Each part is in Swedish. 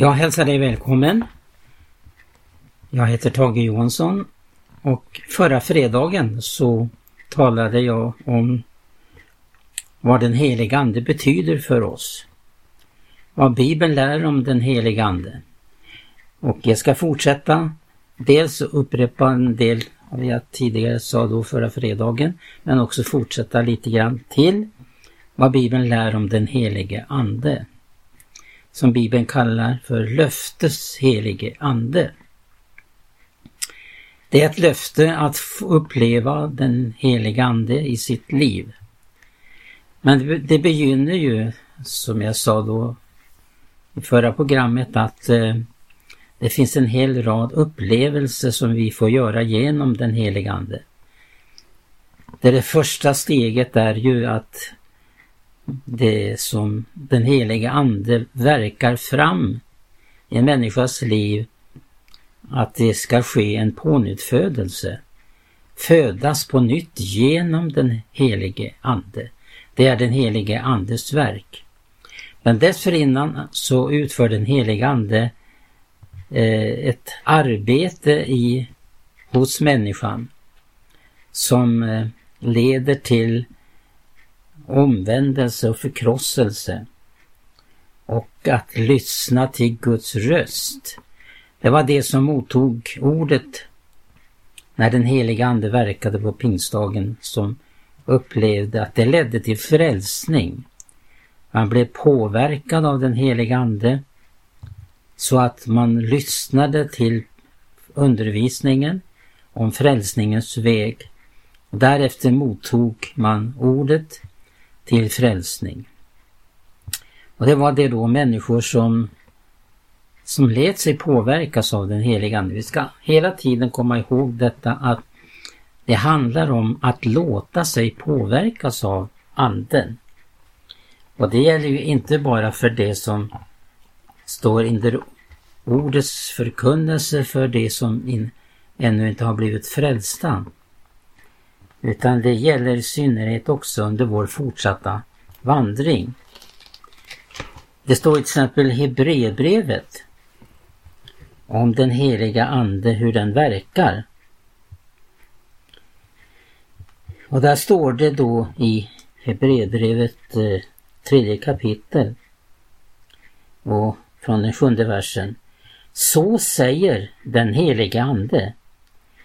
Jag hälsar dig välkommen. Jag heter Tage Johansson och förra fredagen så talade jag om vad den heliga Ande betyder för oss. Vad Bibeln lär om den heliga Ande. Och jag ska fortsätta dels upprepa en del av det jag tidigare sa då förra fredagen men också fortsätta lite grann till vad Bibeln lär om den helige Ande som Bibeln kallar för löftes helige ande. Det är ett löfte att få uppleva den helige ande i sitt liv. Men det begynner ju, som jag sa då i förra programmet, att eh, det finns en hel rad upplevelser som vi får göra genom den helige Ande. Det, det första steget är ju att det som den heliga Ande verkar fram i en människas liv, att det ska ske en pånyttfödelse. Födas på nytt genom den helige Ande. Det är den helige Andes verk. Men dessförinnan så utför den helige Ande eh, ett arbete i, hos människan som eh, leder till omvändelse och förkrosselse och att lyssna till Guds röst. Det var det som mottog ordet när den heliga Ande verkade på pingstdagen som upplevde att det ledde till frälsning. Man blev påverkad av den heliga Ande så att man lyssnade till undervisningen om frälsningens väg. Därefter mottog man ordet till frälsning. Och det var det då människor som, som lät sig påverkas av den heliga Ande. Vi ska hela tiden komma ihåg detta att det handlar om att låta sig påverkas av Anden. Och det gäller ju inte bara för det som står under ordets förkunnelse för det som in, ännu inte har blivit frälsta. Utan det gäller i synnerhet också under vår fortsatta vandring. Det står till exempel i Hebreerbrevet om den heliga Ande, hur den verkar. Och där står det då i Hebreerbrevet eh, tredje kapitel och från den sjunde versen. Så säger den heliga Ande.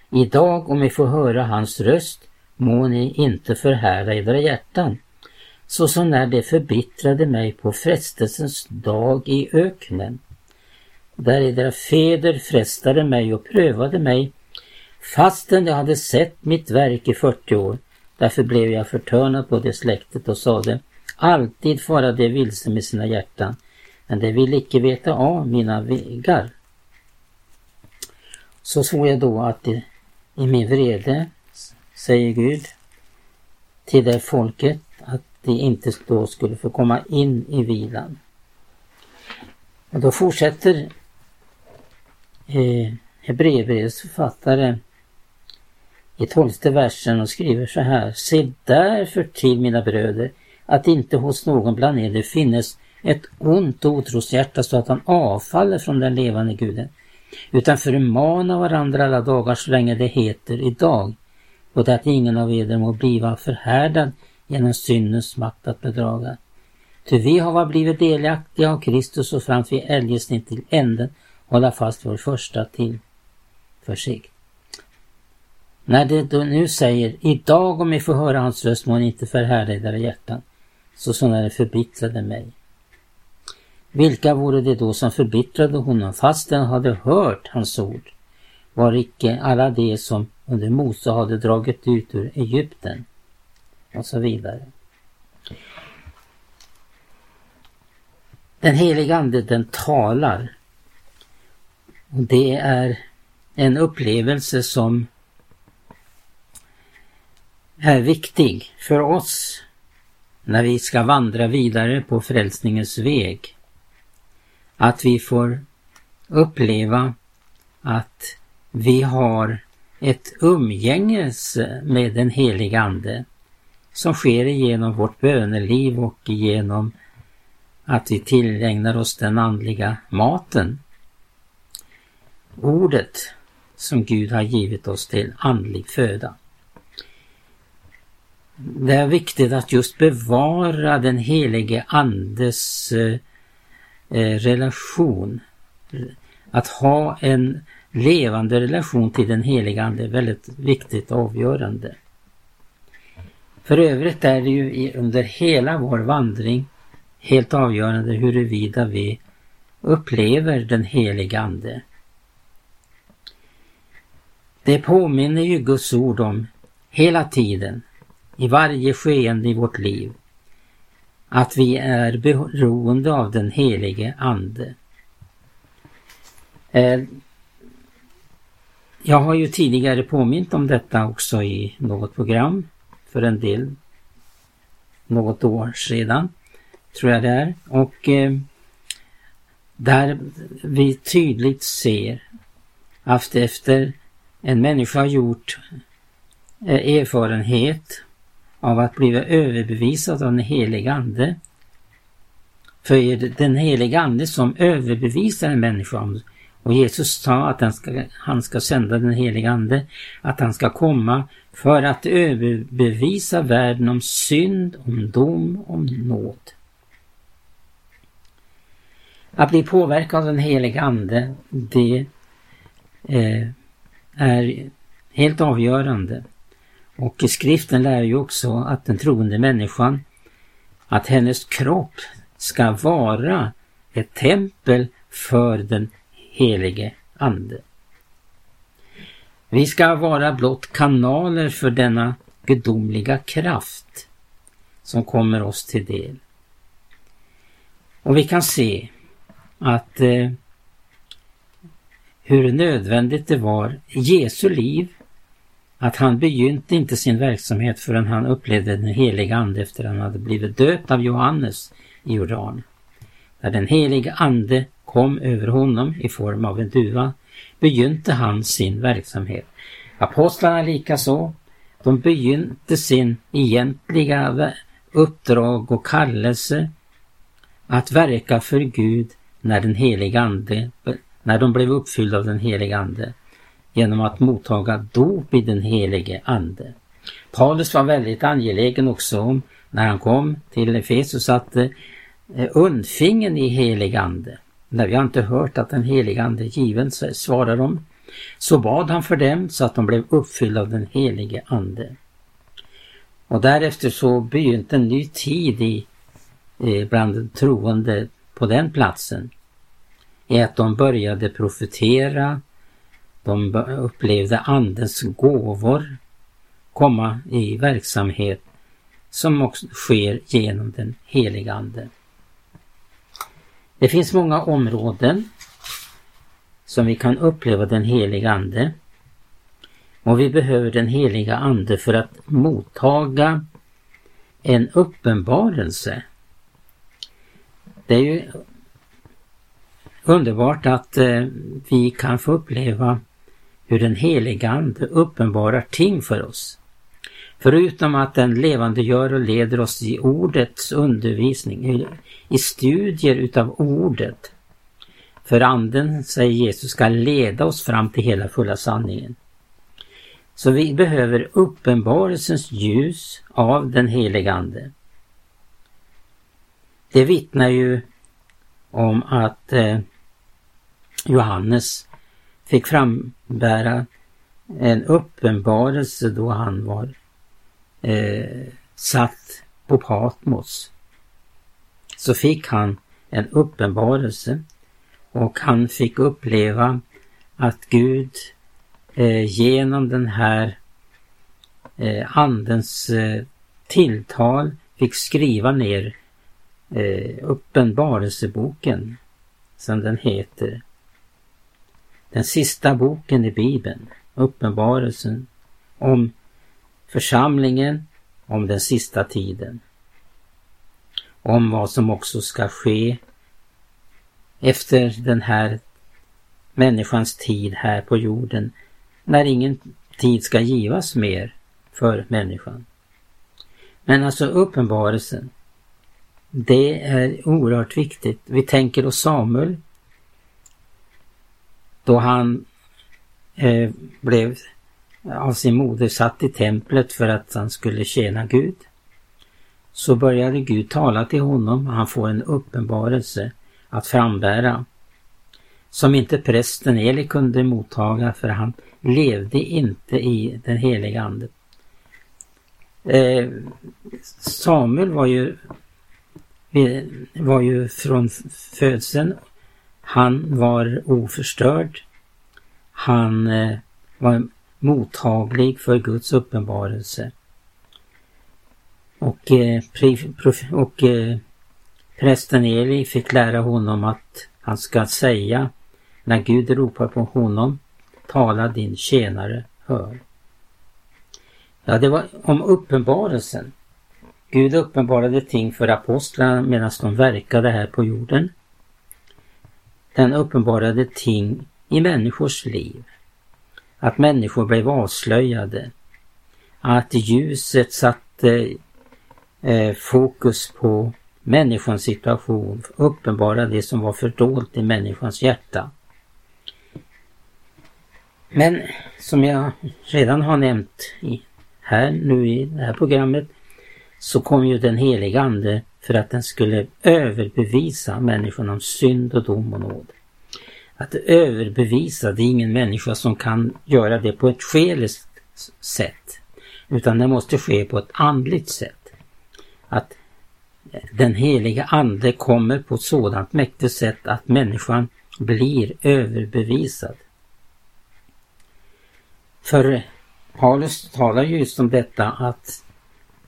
Idag om vi får höra hans röst må ni inte förhärda edra hjärtan, såsom när det förbittrade mig på frestelsens dag i öknen, där edra fäder frestade mig och prövade mig, fastän jag hade sett mitt verk i 40 år. Därför blev jag förtörnad på det släktet och sade, alltid fara det vilse med sina hjärtan, men det vill icke veta av mina vägar. Så såg jag då att det, i min vrede säger Gud till det folket att de inte då skulle få komma in i vilan. Och då fortsätter eh, Hebreerbrevets författare i tolfte versen och skriver så här. Se därför till mina bröder att inte hos någon bland er det finnes ett ont och otroshjärta så att han avfaller från den levande guden utan förmana varandra alla dagar så länge det heter idag och att ingen av eder må bliva förhärdad genom syndens makt att bedraga. Ty vi har blivit delaktiga av Kristus och framför eljest inte till änden hålla fast vår första tillförsikt. När det då nu säger idag om ni får höra hans röst må ni inte förhärda era hjärtan, så som när det förbittrade mig. Vilka vore det då som förbittrade honom fastän hade hört hans ord? Var icke alla de som under Mose hade dragit ut ur Egypten och så vidare. Den heliga Ande den talar och det är en upplevelse som är viktig för oss när vi ska vandra vidare på frälsningens väg. Att vi får uppleva att vi har ett umgänges med den helige Ande som sker genom vårt böneliv och genom att vi tillägnar oss den andliga maten. Ordet som Gud har givit oss till andlig föda. Det är viktigt att just bevara den helige Andes eh, eh relation. Att ha en levande relation till den heliga Ande är väldigt viktigt och avgörande. För övrigt är det ju under hela vår vandring helt avgörande huruvida vi upplever den heliga Ande. Det påminner ju Guds ord om hela tiden, i varje skeende i vårt liv, att vi är beroende av den helige Ande. Eh, jag har ju tidigare påmint om detta också i något program för en del, något år sedan, tror jag det är. Och eh, där vi tydligt ser att efter en människa har gjort eh, erfarenhet av att bli överbevisad av den heliga Ande. För är det den heliga Ande som överbevisar en människa och Jesus sa att han ska, han ska sända den heliga Ande, att han ska komma för att överbevisa världen om synd, om dom, om nåd. Att bli påverkad av den heliga Ande, det eh, är helt avgörande. Och i skriften lär ju också att den troende människan, att hennes kropp ska vara ett tempel för den helige Ande. Vi ska vara blott kanaler för denna gudomliga kraft som kommer oss till del. Och vi kan se att eh, hur nödvändigt det var i Jesu liv att han begynte inte sin verksamhet förrän han upplevde den heliga Ande efter att han hade blivit döpt av Johannes i Jordan. När den helige Ande kom över honom i form av en duva begynte han sin verksamhet. Apostlarna likaså. De begynte sin egentliga uppdrag och kallelse att verka för Gud när den heliga Ande, när de blev uppfyllda av den heliga Ande genom att mottaga dop i den helige Ande. Paulus var väldigt angelägen också om, när han kom till Efesus, att eh, Eh, undfingen i helig Ande. När vi har inte hört att den helige Ande är given, svarar de, så bad han för dem så att de blev uppfyllda av den helige Ande. Och därefter så begynte en ny tid i, eh, bland de troende på den platsen. I att de började profetera, de upplevde Andens gåvor komma i verksamhet som också sker genom den heliga Ande. Det finns många områden som vi kan uppleva den heliga Ande. Och vi behöver den heliga Ande för att mottaga en uppenbarelse. Det är ju underbart att eh, vi kan få uppleva hur den heliga Ande uppenbarar ting för oss. Förutom att den levandegör och leder oss i ordets undervisning, i studier utav ordet. För anden, säger Jesus, ska leda oss fram till hela fulla sanningen. Så vi behöver uppenbarelsens ljus av den heliga Ande. Det vittnar ju om att eh, Johannes fick frambära en uppenbarelse då han var eh, satt på Patmos. Så fick han en uppenbarelse och han fick uppleva att Gud eh, genom den här eh, andens eh, tilltal fick skriva ner eh, uppenbarelseboken som den heter. Den sista boken i Bibeln, Uppenbarelsen om församlingen, om den sista tiden. Om vad som också ska ske efter den här människans tid här på jorden när ingen tid ska givas mer för människan. Men alltså uppenbarelsen, det är oerhört viktigt. Vi tänker oss Samuel. Då han eh, blev av sin moder satt i templet för att han skulle tjäna Gud. Så började Gud tala till honom och han får en uppenbarelse att frambära som inte prästen Eli kunde mottaga för han levde inte i den heliga Ande. Eh, Samuel var ju, var ju från födseln, han var oförstörd, han eh, var mottaglig för Guds uppenbarelse. Och, eh, och eh, prästen Eli fick lära honom att han ska säga när Gud ropar på honom, tala din tjänare hör. Ja, det var om uppenbarelsen. Gud uppenbarade ting för apostlarna medan de verkade här på jorden. Den uppenbarade ting i människors liv. Att människor blev avslöjade. Att ljuset satte eh, fokus på människans situation, uppenbara det som var fördolt i människans hjärta. Men som jag redan har nämnt i, här nu i det här programmet så kom ju den heliga Ande för att den skulle överbevisa människan om synd och dom och nåd. Att överbevisa, det är ingen människa som kan göra det på ett skeliskt sätt. Utan det måste ske på ett andligt sätt. Att den heliga Ande kommer på ett sådant mäktigt sätt att människan blir överbevisad. För Paulus talar just om detta att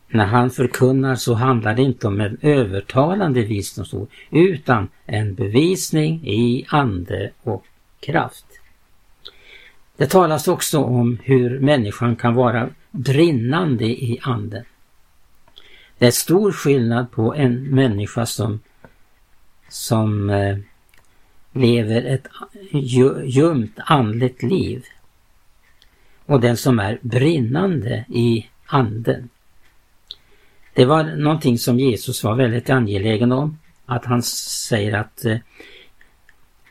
när han förkunnar så handlar det inte om en övertalande visdomsord utan en bevisning i ande och kraft. Det talas också om hur människan kan vara brinnande i anden. Det är stor skillnad på en människa som, som eh, lever ett ljumt andligt liv och den som är brinnande i anden. Det var någonting som Jesus var väldigt angelägen om. Att han säger att, eh,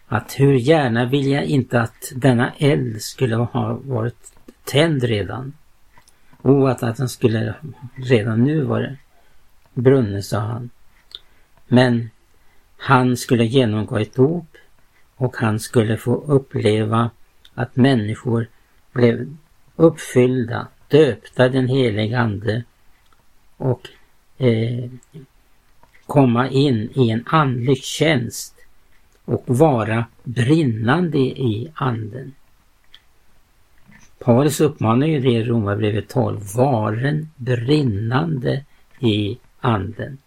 att hur gärna vill jag inte att denna eld skulle ha varit tänd redan. Och att, att den skulle redan nu vara brunnen, sa han. Men han skulle genomgå ett dop och han skulle få uppleva att människor blev uppfyllda, döpta den helige Ande och eh, komma in i en andlig tjänst och vara brinnande i anden. Paulus uppmanar ju det i Romarbrevet 12, varen brinnande i anden.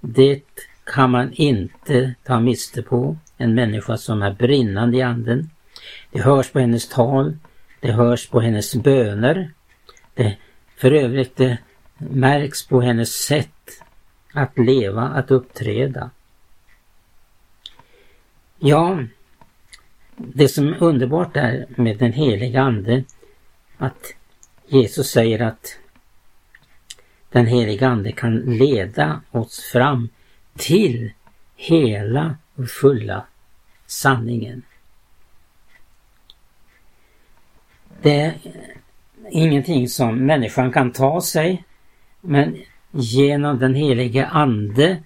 Det kan man inte ta miste på, en människa som är brinnande i anden. Det hörs på hennes tal, det hörs på hennes böner. Det, för övrigt det märks på hennes sätt att leva, att uppträda. Ja, det som är underbart är med den heliga Ande att Jesus säger att den heliga Ande kan leda oss fram till hela och fulla sanningen. Det är ingenting som människan kan ta sig men genom den helige Ande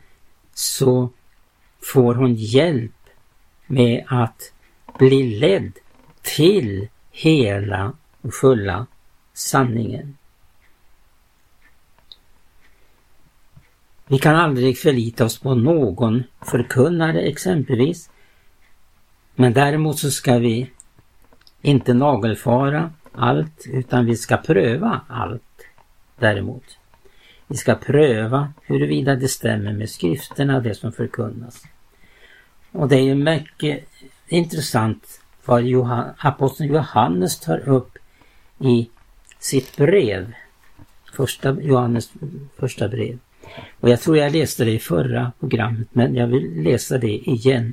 så får hon hjälp med att bli ledd till hela och fulla sanningen. Vi kan aldrig förlita oss på någon förkunnare exempelvis. Men däremot så ska vi inte nagelfara allt utan vi ska pröva allt däremot. Vi ska pröva huruvida det stämmer med skrifterna, det som förkunnas. Och det är ju mycket intressant vad Johan, aposteln Johannes tar upp i sitt brev. Första Johannes första brev. Och jag tror jag läste det i förra programmet men jag vill läsa det igen.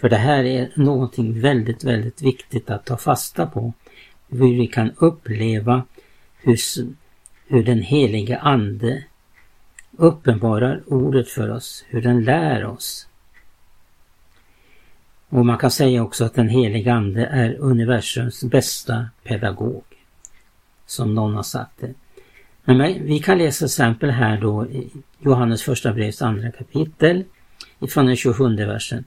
För det här är någonting väldigt, väldigt viktigt att ta fasta på. Hur vi kan uppleva hur, hur den helige Ande uppenbarar ordet för oss, hur den lär oss. Och man kan säga också att den helige Ande är universums bästa pedagog. Som någon har sagt det. Men vi kan läsa exempel här då i Johannes första brevs andra kapitel ifrån den 27 versen.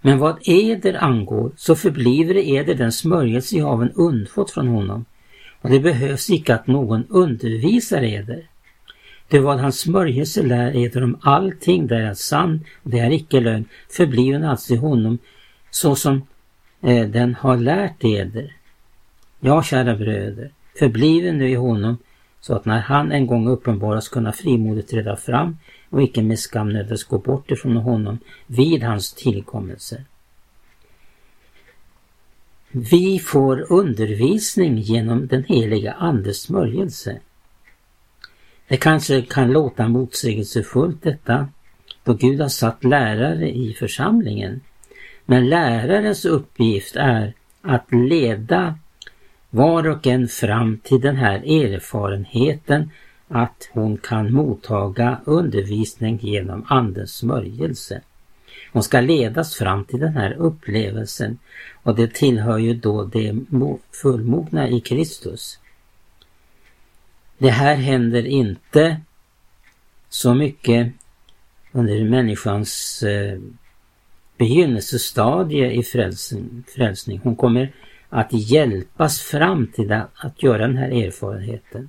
Men vad eder angår så förbliver eder den smörjelse jag haven undfått från honom och det behövs icke att någon undervisar eder. Det vad hans smörjelse lär eder om allting, det är sann och det är icke lögn, förbliven alltså i honom så som eh, den har lärt eder. Ja, kära bröder, förbliven nu i honom så att när han en gång uppenbaras kunna frimodigt träda fram och icke med skam nödvändigtvis gå bort ifrån honom vid hans tillkommelse. Vi får undervisning genom den heliga Andes smörjelse. Det kanske kan låta motsägelsefullt detta, då Gud har satt lärare i församlingen. Men lärarens uppgift är att leda var och en fram till den här erfarenheten att hon kan mottaga undervisning genom Andens smörjelse. Hon ska ledas fram till den här upplevelsen och det tillhör ju då det fullmogna i Kristus. Det här händer inte så mycket under människans eh, begynnelsestadie i frälsning, frälsning. Hon kommer att hjälpas fram till att, att göra den här erfarenheten.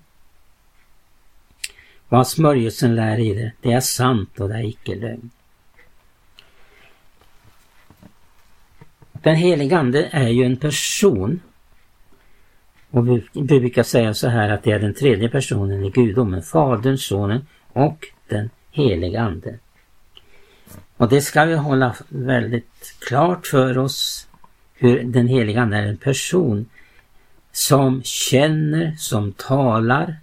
Vad smörjelsen lär i det, det är sant och det är icke lögn. Den helige Ande är ju en person. Och vi brukar säga så här att det är den tredje personen i gudomen, Fadern, Sonen och den helige Ande. Och det ska vi hålla väldigt klart för oss hur den helige Ande är en person som känner, som talar,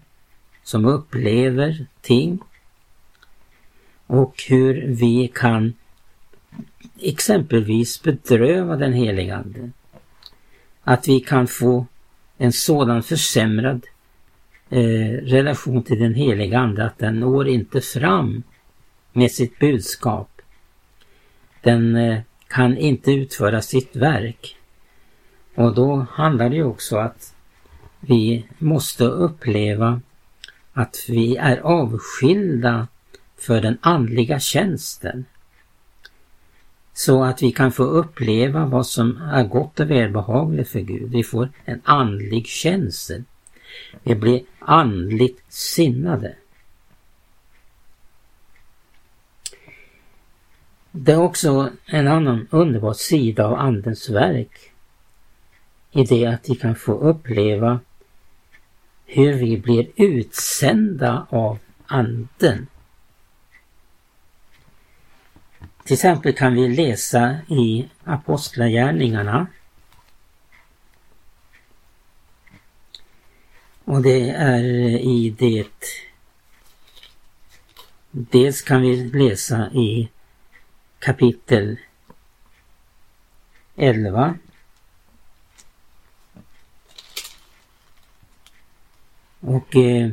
som upplever ting och hur vi kan exempelvis bedröva den helige Ande. Att vi kan få en sådan försämrad eh, relation till den helige Ande att den når inte fram med sitt budskap. Den eh, kan inte utföra sitt verk. Och då handlar det ju också att vi måste uppleva att vi är avskilda för den andliga tjänsten. Så att vi kan få uppleva vad som är gott och välbehagligt för Gud. Vi får en andlig känsel. Vi blir andligt sinnade. Det är också en annan underbar sida av Andens verk. I det att vi kan få uppleva hur vi blir utsända av Anden. Till exempel kan vi läsa i Apostlagärningarna. Och det är i det Dels kan vi läsa i kapitel 11 Och eh,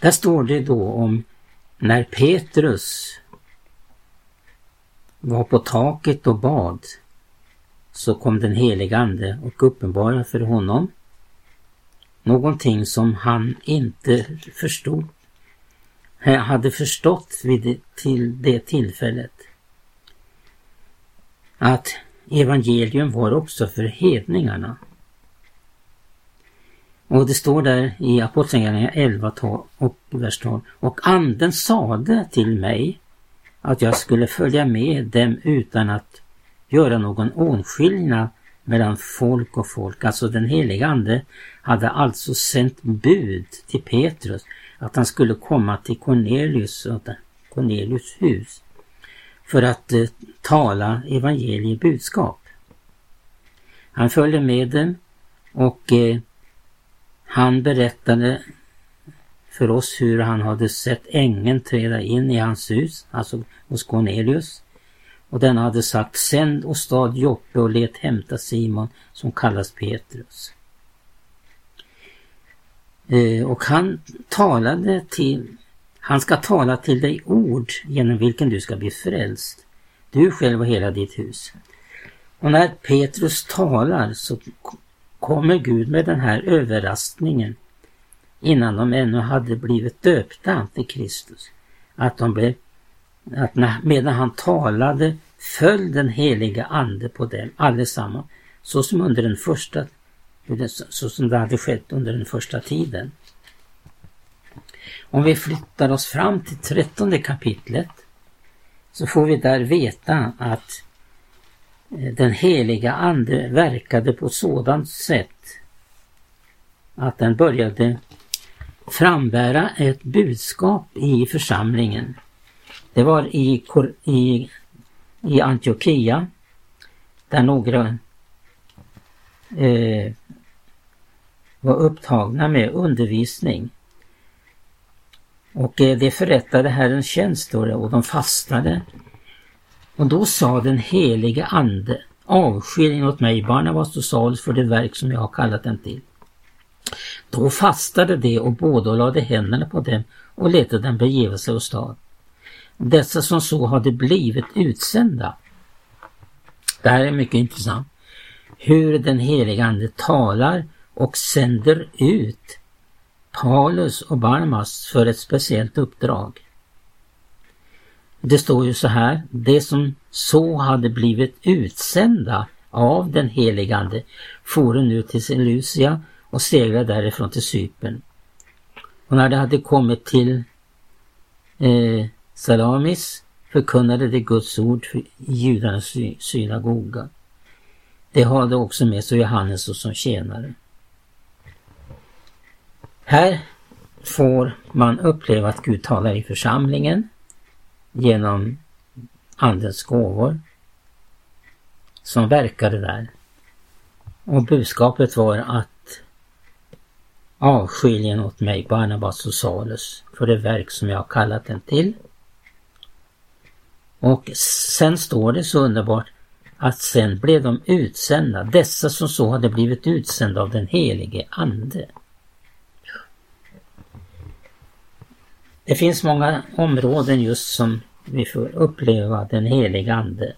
där står det då om när Petrus var på taket och bad så kom den helige Ande och uppenbarade för honom någonting som han inte förstod, hade förstått vid det, till det tillfället. Att evangelium var också för hedningarna. Och det står där i Apostlagärningarna 11 och vers 12. Och anden sade till mig att jag skulle följa med dem utan att göra någon åtskillnad mellan folk och folk. Alltså den helige ande hade alltså sänt bud till Petrus att han skulle komma till Cornelius, Cornelius hus för att eh, tala evangeliebudskap. Han följde med dem och eh, han berättade för oss hur han hade sett ängeln träda in i hans hus, alltså hos Cornelius. Och den hade sagt sänd och stad Joppe och let hämta Simon som kallas Petrus. Eh, och han talade till Han ska tala till dig ord genom vilken du ska bli frälst, du själv och hela ditt hus. Och när Petrus talar så kommer Gud med den här överraskningen innan de ännu hade blivit döpta till Kristus. Att de blev, att när, medan han talade föll den heliga ande på dem allesammans, så som under den första, så som det hade skett under den första tiden. Om vi flyttar oss fram till trettonde kapitlet så får vi där veta att eh, den heliga ande verkade på sådant sätt att den började frambära ett budskap i församlingen. Det var i, i, i Antiochia där några eh, var upptagna med undervisning. Och eh, det förrättade Herrens tjänst och de fastade. Och då sa den helige Ande, avskilj åt mig Barnabas och Saulus för det verk som jag har kallat dem till. Då fastade de och båda lade händerna på dem och lät dem begeva sig åstad. Dessa som så hade blivit utsända. Det här är mycket intressant. Hur den heliga Ande talar och sänder ut Paulus och Barnabas för ett speciellt uppdrag. Det står ju så här, det som så hade blivit utsända av den helige Ande for nu till Seleucia och seglade därifrån till Cypern. Och när de hade kommit till eh, Salamis förkunnade de Guds ord för judarnas synagoga. De hade också med sig Johannes som tjänare. Här får man uppleva att Gud talar i församlingen genom Andens gåvor som verkade där. Och budskapet var att avskiljen åt mig Barnabas och Salus för det verk som jag har kallat den till. Och sen står det så underbart att sen blev de utsända, dessa som så hade blivit utsända av den helige Ande. Det finns många områden just som vi får uppleva den helige Ande.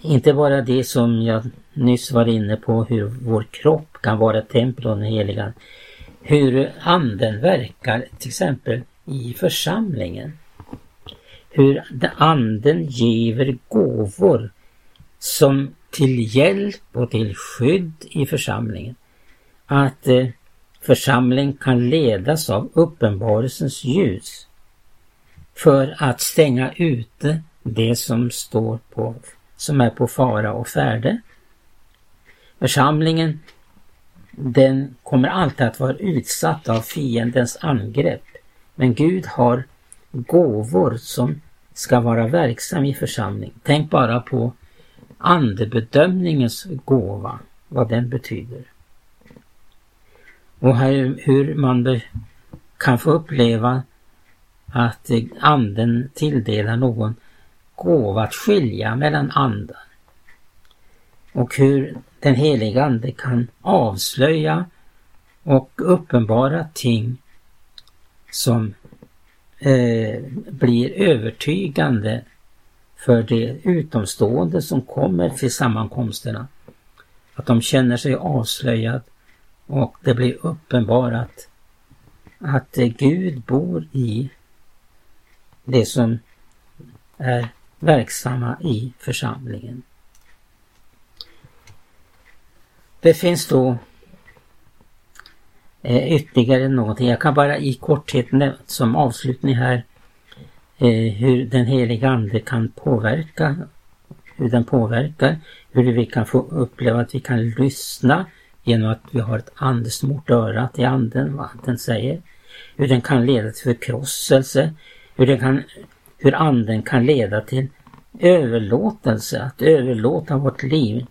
Inte bara det som jag nyss var inne på hur vår kropp kan vara ett tempel av den heliga. Hur anden verkar till exempel i församlingen. Hur anden giver gåvor som till hjälp och till skydd i församlingen. Att eh, kan ledas av uppenbarelsens ljus för att stänga ute det som står på som är på fara och färde. Församlingen den kommer alltid att vara utsatt av fiendens angrepp. Men Gud har gåvor som ska vara verksam i församling. Tänk bara på andebedömningens gåva, vad den betyder. Och här, hur man kan få uppleva att anden tilldelar någon gåva att skilja mellan andar. Och hur den heliga Ande kan avslöja och uppenbara ting som eh, blir övertygande för de utomstående som kommer till sammankomsterna. Att de känner sig avslöjad och det blir uppenbarat att eh, Gud bor i det som är verksamma i församlingen. Det finns då eh, ytterligare någonting. Jag kan bara i korthet som avslutning här eh, hur den heliga Ande kan påverka, hur den påverkar, hur vi kan få uppleva att vi kan lyssna genom att vi har ett andesmort öra till anden, vad den säger. Hur den kan leda till förkrosselse, hur, den kan, hur anden kan leda till överlåtelse, att överlåta vårt liv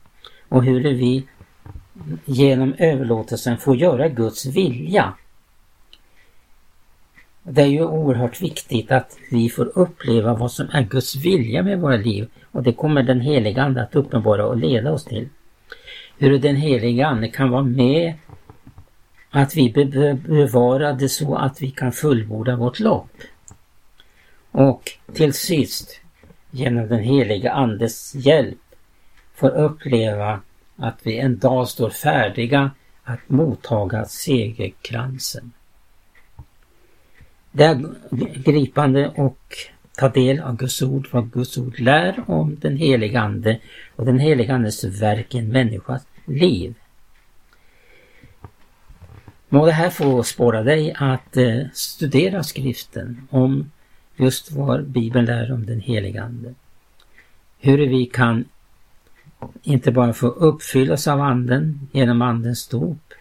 och hur vi genom överlåtelsen får göra Guds vilja. Det är ju oerhört viktigt att vi får uppleva vad som är Guds vilja med våra liv och det kommer den heliga Ande att uppenbara och leda oss till. Hur den heliga Ande kan vara med att vi be bevarade så att vi kan fullborda vårt lopp. Och till sist, genom den heliga Andes hjälp, får uppleva att vi en dag står färdiga att mottaga segerkransen. Det är gripande och ta del av Guds ord, vad Guds ord lär om den heliga Ande och den heliga Andes verk i en människas liv. Må det här få spåra dig att eh, studera skriften om just vad Bibeln lär om den heliga Ande. Hur vi kan inte bara få uppfyllas av Anden genom Andens dop,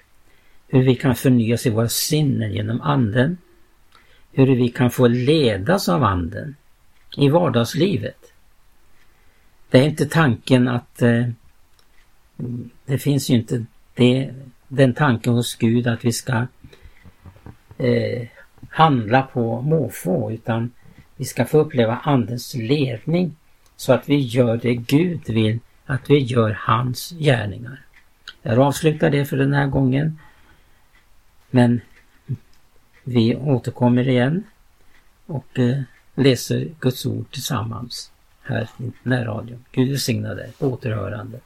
hur vi kan förnyas i våra sinnen genom Anden, hur vi kan få ledas av Anden i vardagslivet. Det är inte tanken att eh, det finns ju inte det, den tanken hos Gud att vi ska eh, handla på måfå utan vi ska få uppleva Andens ledning så att vi gör det Gud vill att vi gör hans gärningar. Jag avslutar det för den här gången. Men vi återkommer igen och eh, läser Guds ord tillsammans här i närradion. Gud välsigna dig. Återhörande.